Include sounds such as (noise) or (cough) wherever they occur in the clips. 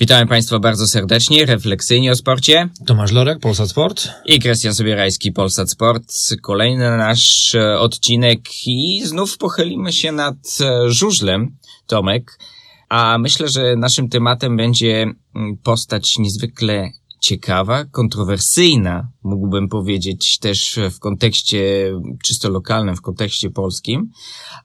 Witamy Państwa bardzo serdecznie, refleksyjnie o sporcie. Tomasz Lorek, Polsat Sport. I Krystian Sobierajski, Polsat Sport. Kolejny nasz e, odcinek i znów pochylimy się nad e, żużlem, Tomek. A myślę, że naszym tematem będzie mm, postać niezwykle ciekawa, kontrowersyjna, mógłbym powiedzieć też w kontekście czysto lokalnym, w kontekście polskim,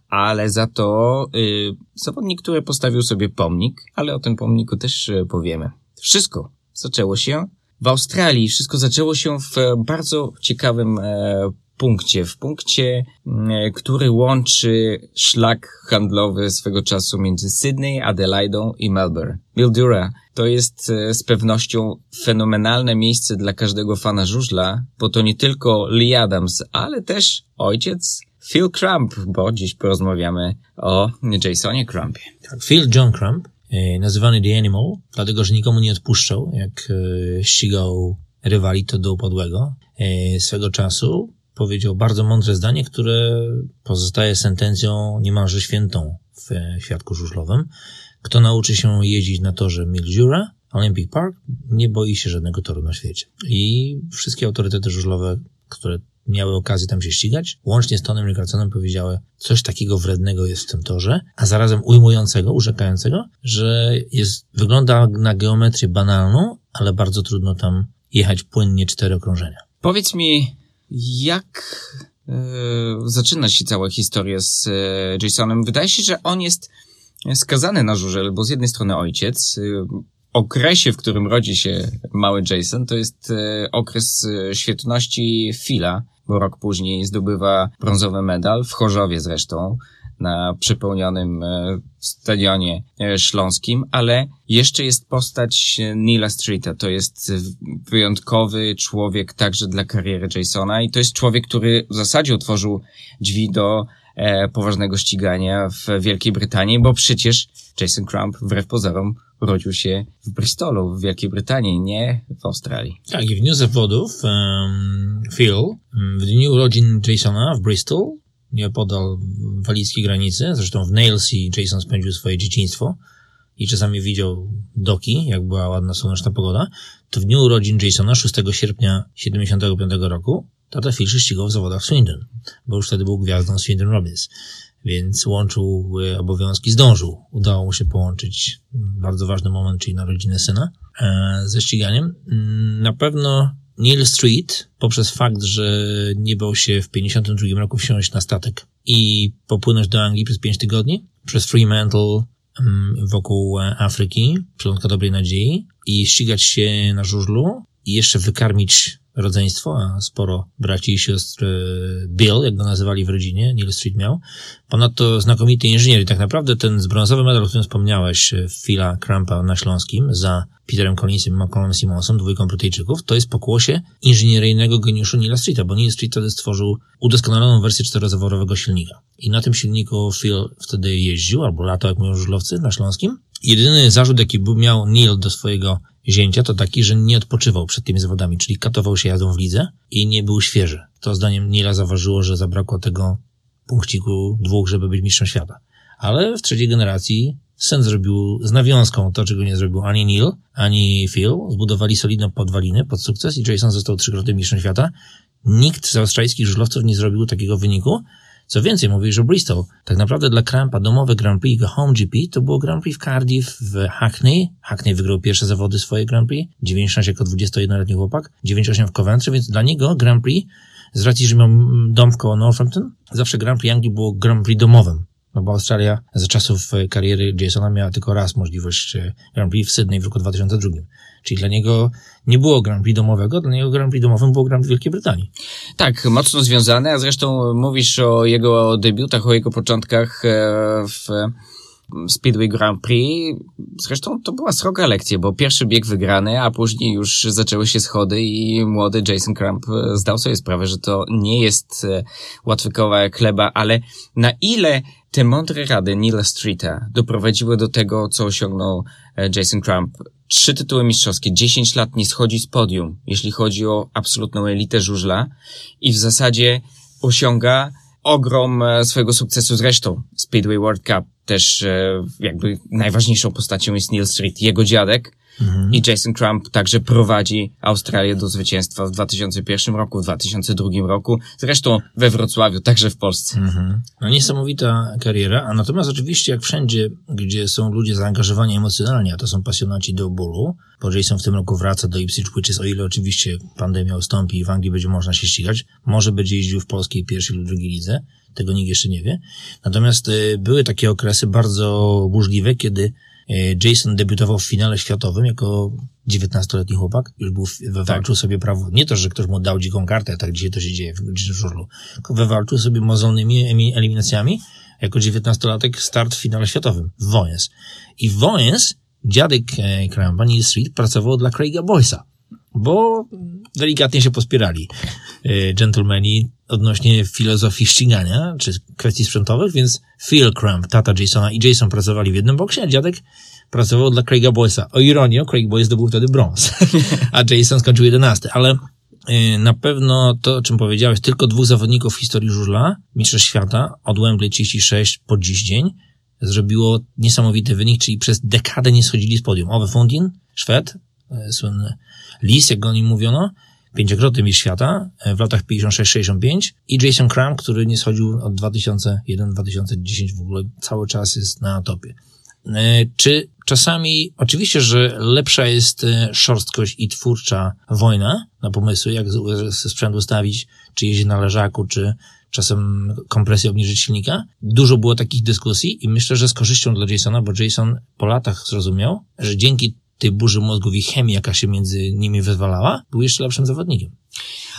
ale za to y, zawodnik, który postawił sobie pomnik, ale o tym pomniku też y, powiemy. Wszystko zaczęło się w Australii, wszystko zaczęło się w bardzo ciekawym e, punkcie, w punkcie, e, który łączy szlak handlowy swego czasu między Sydney, Adelaidą i Melbourne. Mildura to jest e, z pewnością fenomenalne miejsce dla każdego fana żużla, bo to nie tylko Lee Adams, ale też ojciec Phil Crump, bo dziś porozmawiamy o Jasonie Crumpie. Tak, Phil John Crump, e, nazywany The Animal, dlatego, że nikomu nie odpuszczał, jak ścigał rywali to do upadłego swego czasu powiedział bardzo mądre zdanie, które pozostaje sentencją niemalże świętą w świadku żużlowym. Kto nauczy się jeździć na torze Mildura, Olympic Park, nie boi się żadnego toru na świecie. I wszystkie autorytety żużlowe, które miały okazję tam się ścigać, łącznie z Tonem Rickardonem powiedziały, coś takiego wrednego jest w tym torze, a zarazem ujmującego, urzekającego, że jest, wygląda na geometrię banalną, ale bardzo trudno tam jechać płynnie cztery okrążenia. Powiedz mi, jak e, zaczyna się cała historia z e, Jasonem? Wydaje się, że on jest skazany na żużel, bo z jednej strony ojciec, e, okresie, w którym rodzi się mały Jason, to jest e, okres e, świetności Phila, bo rok później zdobywa brązowy medal, w Chorzowie zresztą, na przepełnionym e, stadionie e, śląskim, ale jeszcze jest postać Neila Streeta. To jest wyjątkowy człowiek także dla kariery Jasona i to jest człowiek, który w zasadzie otworzył drzwi do e, poważnego ścigania w Wielkiej Brytanii, bo przecież Jason Crump wbrew pozorom urodził się w Bristolu, w Wielkiej Brytanii, nie w Australii. Tak, i w dniu zawodów um, Phil, w dniu urodzin Jasona w Bristol, nieopodal walijskiej granicy. Zresztą w Nailsea Jason spędził swoje dzieciństwo i czasami widział doki, jak była ładna słoneczna pogoda. To w dniu urodzin Jasona, 6 sierpnia 75 roku, tata Fisher ścigał w zawodach Swindon, bo już wtedy był gwiazdą Swindon Robbins. Więc łączył e, obowiązki, zdążył. Udało mu się połączyć bardzo ważny moment, czyli narodziny syna, e, ze ściganiem. Mm, na pewno Neil Street, poprzez fakt, że nie bał się w 52 roku wsiąść na statek i popłynąć do Anglii przez 5 tygodni, przez Fremantle mm, wokół Afryki, przylądka dobrej nadziei i ścigać się na żużlu i jeszcze wykarmić rodzeństwo, a sporo braci i sióstr Bill, jak go nazywali w rodzinie, Neil Street miał. Ponadto znakomity inżynier i tak naprawdę ten brązowy medal, o którym wspomniałeś, Phila Crampa na Śląskim za Peterem Collinsem i Malcolmem Simonsem, dwójką Brytyjczyków, to jest pokłosie inżynieryjnego geniuszu Neila Streeta, bo Neil Street wtedy stworzył udoskonaloną wersję czterozaworowego silnika. I na tym silniku Phil wtedy jeździł, albo latał, jak mówią żużlowcy, na Śląskim. Jedyny zarzut, jaki miał Neil do swojego zięcia, to taki, że nie odpoczywał przed tymi zawodami, czyli katował się jazdą w lidze i nie był świeży. To zdaniem Nila zaważyło, że zabrakło tego punkciku dwóch, żeby być mistrzem świata. Ale w trzeciej generacji Sen zrobił z nawiązką to, czego nie zrobił ani Neil, ani Phil. Zbudowali solidną podwaliny pod sukces i Jason został trzykrotnym mistrzem świata. Nikt z australijskich żużlowców nie zrobił takiego wyniku. Co więcej, mówisz że Bristol. Tak naprawdę dla Krampa domowe Grand Prix, Home GP, to było Grand Prix w Cardiff, w Hackney. Hackney wygrał pierwsze zawody swoje Grand Prix. 96 jako 21-letni chłopak, 98 w Coventry, więc dla niego Grand Prix, z racji, że miał dom koło Northampton, zawsze Grand Prix Anglii było Grand Prix domowym. No bo Australia za czasów kariery Jasona miała tylko raz możliwość e, Grand Prix w Sydney w roku 2002. Czyli dla niego nie było Grand Prix domowego, dla niego Grand Prix domowym było Grand Prix Wielkiej Brytanii. Tak, mocno związane, a zresztą mówisz o jego debiutach, o jego początkach e, w Speedway Grand Prix. Zresztą to była sroga lekcja, bo pierwszy bieg wygrany, a później już zaczęły się schody i młody Jason Crump zdał sobie sprawę, że to nie jest łatwy kawałek chleba, ale na ile te mądre rady Neila Streeta doprowadziły do tego, co osiągnął e, Jason Crump. Trzy tytuły mistrzowskie, dziesięć lat nie schodzi z podium, jeśli chodzi o absolutną elitę żużla i w zasadzie osiąga ogrom e, swojego sukcesu zresztą. Speedway World Cup też e, jakby najważniejszą postacią jest Neil Street, jego dziadek, Mhm. I Jason Crump także prowadzi Australię do zwycięstwa w 2001 roku, w 2002 roku, zresztą we Wrocławiu, także w Polsce. Mhm. No niesamowita kariera, a natomiast oczywiście jak wszędzie, gdzie są ludzie zaangażowani emocjonalnie, a to są pasjonaci do bólu, bo Jason w tym roku wraca do Ipswich Witches, o ile oczywiście pandemia ustąpi i w Anglii będzie można się ścigać, może będzie jeździł w polskiej pierwszej lub drugiej lidze, tego nikt jeszcze nie wie. Natomiast y, były takie okresy bardzo burzliwe, kiedy y, Jason debiutował w finale światowym jako 19-letni chłopak, już był, wywalczył tak. sobie prawo, nie to, że ktoś mu dał dziką kartę, tak dzisiaj to się dzieje w żurlu, tylko wywalczył sobie mozolnymi eliminacjami jako 19-latek start w finale światowym w Wojens. I w Wojens dziadek e, Neil Street, pracował dla Craiga Boysa, bo delikatnie się pospierali e, gentlemani odnośnie filozofii ścigania, czy kwestii sprzętowych, więc Phil Cramp, tata Jasona i Jason pracowali w jednym boksie, a dziadek pracował dla Craiga Boysa. O ironię, Craig Boys zdobył wtedy brąz, (laughs) a Jason skończył 11, ale e, na pewno to, o czym powiedziałeś, tylko dwóch zawodników w historii żużla, mistrzostw świata, od Wembley 36 po dziś dzień, zrobiło niesamowity wynik, czyli przez dekadę nie schodzili z podium. Owe Fundin, Szwed, słynny Lis, jak go o nim mówiono, pięciokrotny mistrz świata e, w latach 56-65 i Jason Cram, który nie schodził od 2001-2010 w ogóle cały czas jest na topie. E, czy czasami, oczywiście, że lepsza jest szorstkość i twórcza wojna na pomysły, jak sprzęt ustawić, czy jeździ na leżaku, czy czasem kompresję obniżyć silnika. Dużo było takich dyskusji i myślę, że z korzyścią dla Jasona, bo Jason po latach zrozumiał, że dzięki tej burzy mózgów i chemii, jaka się między nimi wyzwalała, był jeszcze lepszym zawodnikiem.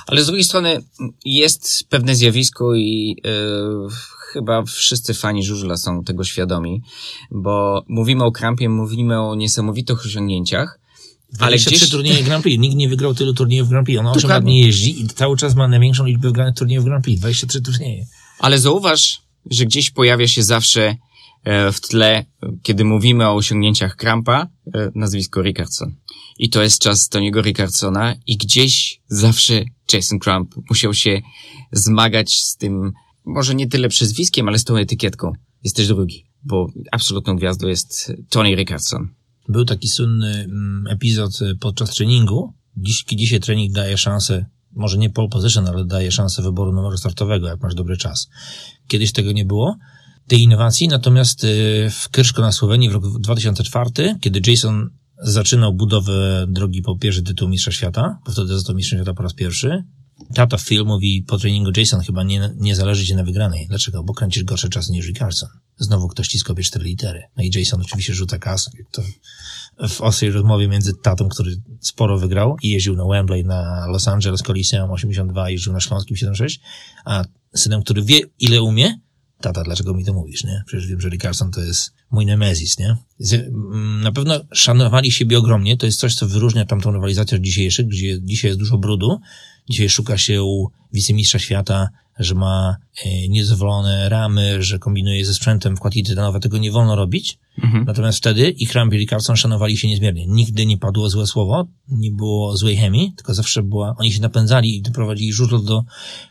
Ale z drugiej strony jest pewne zjawisko i yy, chyba wszyscy fani żużla są tego świadomi, bo mówimy o Krampie, mówimy o niesamowitych osiągnięciach, ale gdzieś... turnieje Grand Prix. Nikt nie wygrał tylu turniejów Grand Prix. On 8 lat nie jeździ i cały czas ma największą liczbę wygranych turniejów Grand Prix. 23 turnieje. Ale zauważ, że gdzieś pojawia się zawsze w tle, kiedy mówimy o osiągnięciach Krampa, e, nazwisko Rickardson. I to jest czas Toniego Rickardsona i gdzieś zawsze Jason Crump musiał się zmagać z tym, może nie tyle przezwiskiem, ale z tą etykietką. Jest też drugi, bo absolutną gwiazdą jest Tony Rickardson. Był taki słynny mm, epizod y, podczas treningu. Dziś, dzisiaj trening daje szansę, może nie pole position, ale daje szansę wyboru numeru startowego, jak masz dobry czas. Kiedyś tego nie było, tej innowacji, natomiast y, w Kyrszko na Słowenii w roku 2004, kiedy Jason zaczynał budowę drogi po pierwszy tytuł Mistrza Świata, bo wtedy został Mistrzem Świata po raz pierwszy, tata Phil mówi po treningu Jason chyba nie, nie zależy ci na wygranej. Dlaczego? Bo kręcisz gorsze czasy niż Ricardson. Znowu ktoś ci skopie cztery litery. No i Jason oczywiście rzuca kas. To w ostrej rozmowie między tatą, który sporo wygrał i jeździł na Wembley, na Los Angeles Coliseum 82, jeździł na Śląskim 76, a synem, który wie ile umie, tata, dlaczego mi to mówisz, nie? Przecież wiem, że Ricardson to jest mój nemezis, nie? Mm, na pewno szanowali siebie ogromnie, to jest coś, co wyróżnia tamtą rywalizację od dzisiejszych, gdzie dzisiaj jest dużo brudu, dzisiaj szuka się wicemistrza świata, że ma e, niezawolone ramy, że kombinuje ze sprzętem wkładki tytanowe, tego nie wolno robić. Mhm. Natomiast wtedy i Cramp i Rickardson szanowali się niezmiernie. Nigdy nie padło złe słowo, nie było złej chemii, tylko zawsze była, oni się napędzali i doprowadzili żużlo do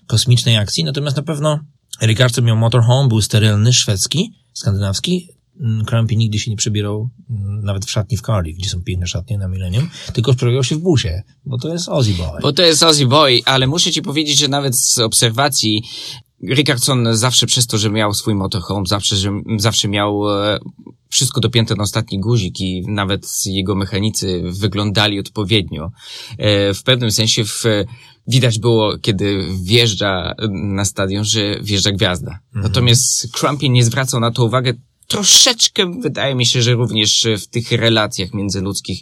kosmicznej akcji. Natomiast na pewno Rickardson miał motorhome, był sterylny, szwedzki, skandynawski. Mm, nigdy się nie przebierał mm, nawet w szatni w Cardiff, gdzie są piękne szatnie na Millennium, tylko przebierał się w busie, bo to jest Ozzy Boy. Bo to jest Ozzy Boy, ale muszę ci powiedzieć, że nawet z obserwacji Rickardson zawsze przez to, że miał swój motorhome, zawsze, że, zawsze miał e, wszystko dopięte na ostatni guzik i nawet jego mechanicy wyglądali odpowiednio. E, w pewnym sensie w, widać było, kiedy wjeżdża na stadion, że wjeżdża gwiazda. Mhm. Natomiast Crumpy nie zwracał na to uwagę troszeczkę wydaje mi się, że również w tych relacjach międzyludzkich,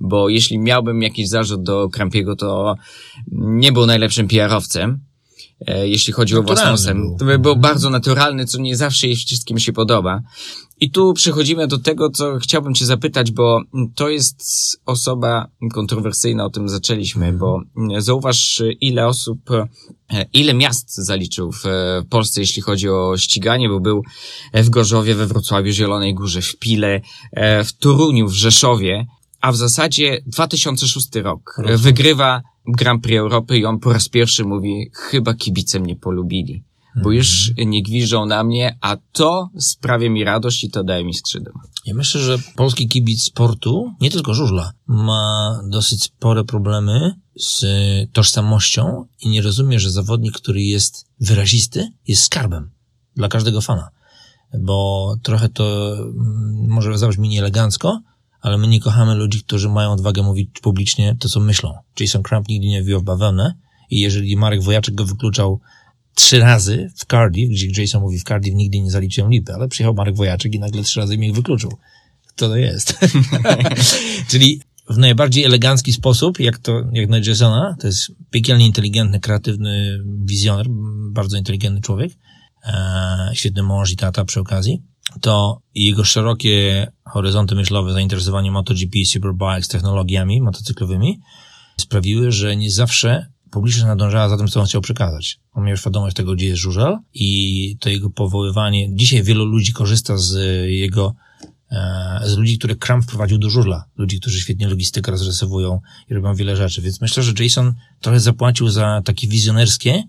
bo jeśli miałbym jakiś zarzut do Krampiego, to nie był najlepszym PR-owcem, jeśli chodzi o własną ocenę. To by był bardzo naturalny, co nie zawsze jej wszystkim się podoba. I tu przechodzimy do tego, co chciałbym cię zapytać, bo to jest osoba kontrowersyjna, o tym zaczęliśmy, bo zauważ, ile osób, ile miast zaliczył w Polsce, jeśli chodzi o ściganie, bo był w Gorzowie, we Wrocławiu, Zielonej Górze, w Pile, w Toruniu, w Rzeszowie, a w zasadzie 2006 rok wygrywa Grand Prix Europy i on po raz pierwszy mówi, chyba kibice mnie polubili bo już nie gwiżdżą na mnie, a to sprawia mi radość i to daje mi skrzydła. Ja myślę, że polski kibic sportu, nie tylko żużla, ma dosyć spore problemy z tożsamością i nie rozumie, że zawodnik, który jest wyrazisty, jest skarbem dla każdego fana. Bo trochę to mm, może zabrzmi nieelegancko, ale my nie kochamy ludzi, którzy mają odwagę mówić publicznie to, co myślą. Jason Crump nigdy nie wziął w bawełnę i jeżeli Marek Wojaczek go wykluczał trzy razy w Cardiff, gdzie Jason mówi w Cardiff nigdy nie zaliczyłem lipy, ale przyjechał Marek Wojaczek i nagle trzy razy mnie wykluczył. Kto to jest? (laughs) Czyli w najbardziej elegancki sposób, jak to, jak na Jasona, to jest piekielnie inteligentny, kreatywny wizjoner, bardzo inteligentny człowiek, e, świetny mąż i tata przy okazji, to jego szerokie horyzonty myślowe, zainteresowanie MotoGP, Superbikes, technologiami motocyklowymi sprawiły, że nie zawsze publiczność nadążała za tym, co on chciał przekazać. On miał świadomość tego, gdzie jest żużel i to jego powoływanie. Dzisiaj wielu ludzi korzysta z jego, e, z ludzi, które Kramp wprowadził do żużla. Ludzi, którzy świetnie logistykę rozrysowują i robią wiele rzeczy. Więc myślę, że Jason trochę zapłacił za takie wizjonerskie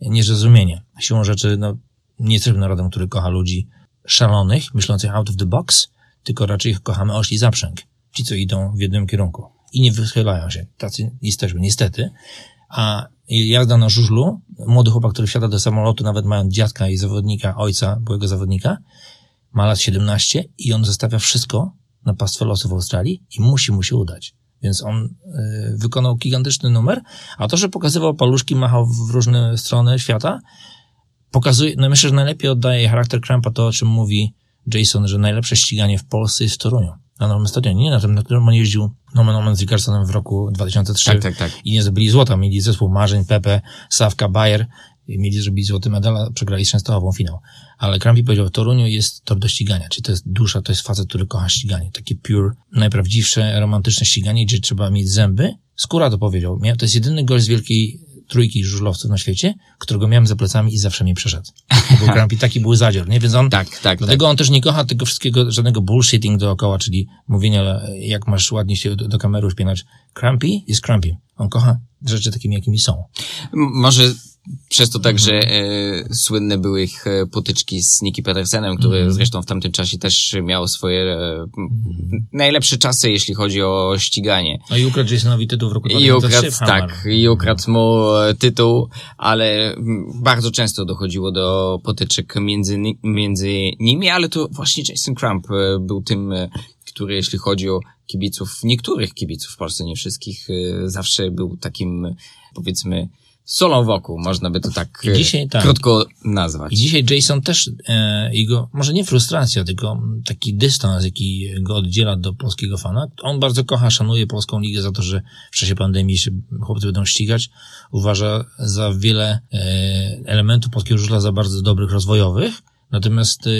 niezrozumienie. Siłą rzeczy, no, nie jesteśmy narodem, który kocha ludzi szalonych, myślących out of the box, tylko raczej kochamy ośli zaprzęg. Ci, co idą w jednym kierunku i nie wychylają się. Tacy jesteśmy, niestety. A jazda na żużlu, młody chłopak, który wsiada do samolotu, nawet mając dziadka i zawodnika, ojca, byłego zawodnika, ma lat 17 i on zostawia wszystko na pastwę losu w Australii i musi mu się udać. Więc on y, wykonał gigantyczny numer, a to, że pokazywał paluszki, machał w różne strony świata, pokazuje, no myślę, że najlepiej oddaje charakter Krampa to, o czym mówi Jason, że najlepsze ściganie w Polsce jest w Toruniu. Na nowym stadionie, nie na tym, na którym on jeździł nomen omen z Rickarsonem w roku 2003. Tak, tak, tak. I nie zdobyli złota. Mieli zespół Marzeń, Pepe, Sawka, Bayer. I mieli zrobić złoty medal, a przegrali z Częstochową finał. Ale Krampi powiedział, w Toruniu jest tor do ścigania. Czyli to jest dusza, to jest facet, który kocha ściganie. Takie pure, najprawdziwsze, romantyczne ściganie, gdzie trzeba mieć zęby. Skóra to powiedział. To jest jedyny gość z wielkiej trójki żużlowców na świecie, którego miałem za plecami i zawsze mi przeszedł. Był Krampi, taki był zadzior, nie? Więc on, tak, tak, dlatego tak. on też nie kocha tego wszystkiego, żadnego bullshitting dookoła, czyli mówienia, jak masz ładnie się do, do kamery uśpienać. Crampy jest Crampy. On kocha rzeczy takimi, jakimi są. Może przez to także e, słynne były ich e, potyczki z Nicky Petersenem, który Mhm. zresztą w tamtym czasie też miał swoje e, m, najlepsze czasy, jeśli chodzi o ściganie. No i ukradł Jasonowi tytuł w roku I 2003 ukradł, w Hammer. tak, i ukradł mu e, tytuł, ale mm, bardzo często dochodziło do potyczek między, między nimi, ale to właśnie Jason Crump e, był tym, który jeśli chodzi o kibiców, niektórych kibiców w Polsce, nie wszystkich, zawsze był takim, powiedzmy, solą wokół, można by to tak, I e, dzisiaj tak. krótko nazwać. I dzisiaj Jason też, e, jego, może nie frustracja, tylko taki dystans, jaki go oddziela do polskiego fana. On bardzo kocha, szanuje polską ligę za to, że w czasie pandemii się chłopcy będą ścigać. Uważa za wiele e, elementów polskiego żużla za bardzo dobrych, rozwojowych. Natomiast e,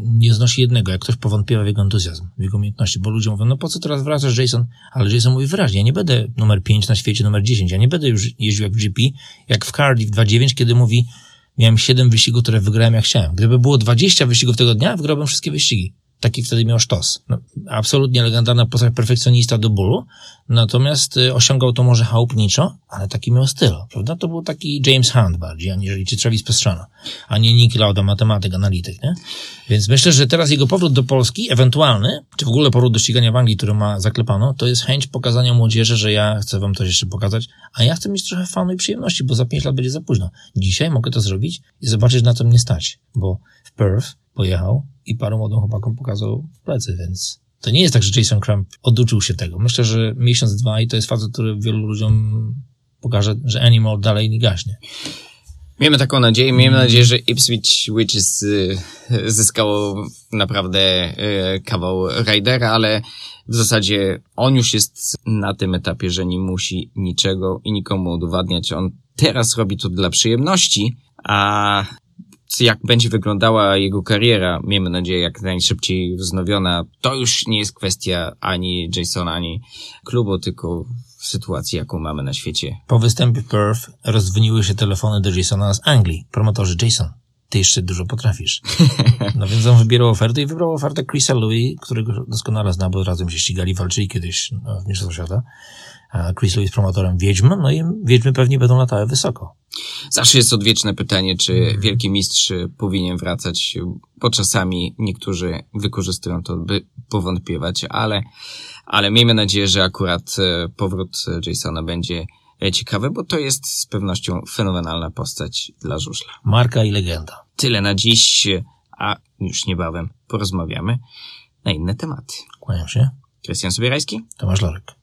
nie znosi jednego, jak ktoś powątpiewa w jego entuzjazm, w jego umiejętności, bo ludzie mówią, no po co teraz wracasz, Jason? Ale Jason mówi wyraźnie, ja nie będę numer 5 na świecie, numer 10, ja nie będę już jeździł jak w GP, jak w Cardiff 2.9, kiedy mówi, miałem 7 wyścigów, które wygrałem jak chciałem. Gdyby było 20 wyścigów tego dnia, wygrałbym wszystkie wyścigi. Taki wtedy miał sztos. No, absolutnie legendarna postać perfekcjonista do bólu, natomiast y, osiągał to może chałupniczo, ale taki miał styl, prawda? To był taki James Hunt bardziej, aniżeli czy Travis Pastrana, a nie Nick Lauda, matematyk, analityk, nie? Więc myślę, że teraz jego powrót do Polski, ewentualny, czy w ogóle powrót do ścigania w Anglii, który ma zaklepano, to jest chęć pokazania młodzieży, że ja chcę wam coś jeszcze pokazać, a ja chcę mieć trochę fanu i przyjemności, bo za pięć lat będzie za późno. Dzisiaj mogę to zrobić i zobaczyć, na co mnie stać, bo w Perth pojechał i paru młodym chłopakom pokazał plecy, więc to nie jest tak, że Jason Crump oduczył się tego. Myślę, że miesiąc, dwa i to jest facet, który wielu ludziom pokaże, że Animal dalej nie gaśnie. Miejmy taką nadzieję. Miejmy nadzieję, że Ipswich Witches zyskało naprawdę y, kawał Raidera, ale w zasadzie on już jest na tym etapie, że nie musi niczego i nikomu udowadniać. On teraz robi to dla przyjemności, a jak będzie wyglądała jego kariera, miejmy nadzieję, jak najszybciej wznowiona, to już nie jest kwestia ani Jasona, ani klubu, tylko sytuacji, jaką mamy na świecie. Po występie Perth rozdzwoniły się telefony do Jasona z Anglii. Promotorzy Jason, ty jeszcze dużo potrafisz. (laughs) No więc on wybierał ofertę i wybrał ofertę Chrisa Louis, którego doskonale zna, bo razem się ścigali, walczyli kiedyś no, w Mistrzostwach Świata. Chris jest promotorem Wiedźm, no i Wiedźmy pewnie będą latały wysoko. Zawsze jest odwieczne pytanie, czy wielki mistrz powinien wracać, bo czasami niektórzy wykorzystują to, by powątpiewać, ale, ale miejmy nadzieję, że akurat e, powrót Jasona będzie e, ciekawy, bo to jest z pewnością fenomenalna postać dla żużla. Marka i legenda. Tyle na dziś, a już niebawem porozmawiamy na inne tematy. Kłaniam się. Krystian Sobierajski? Tomasz Lorek.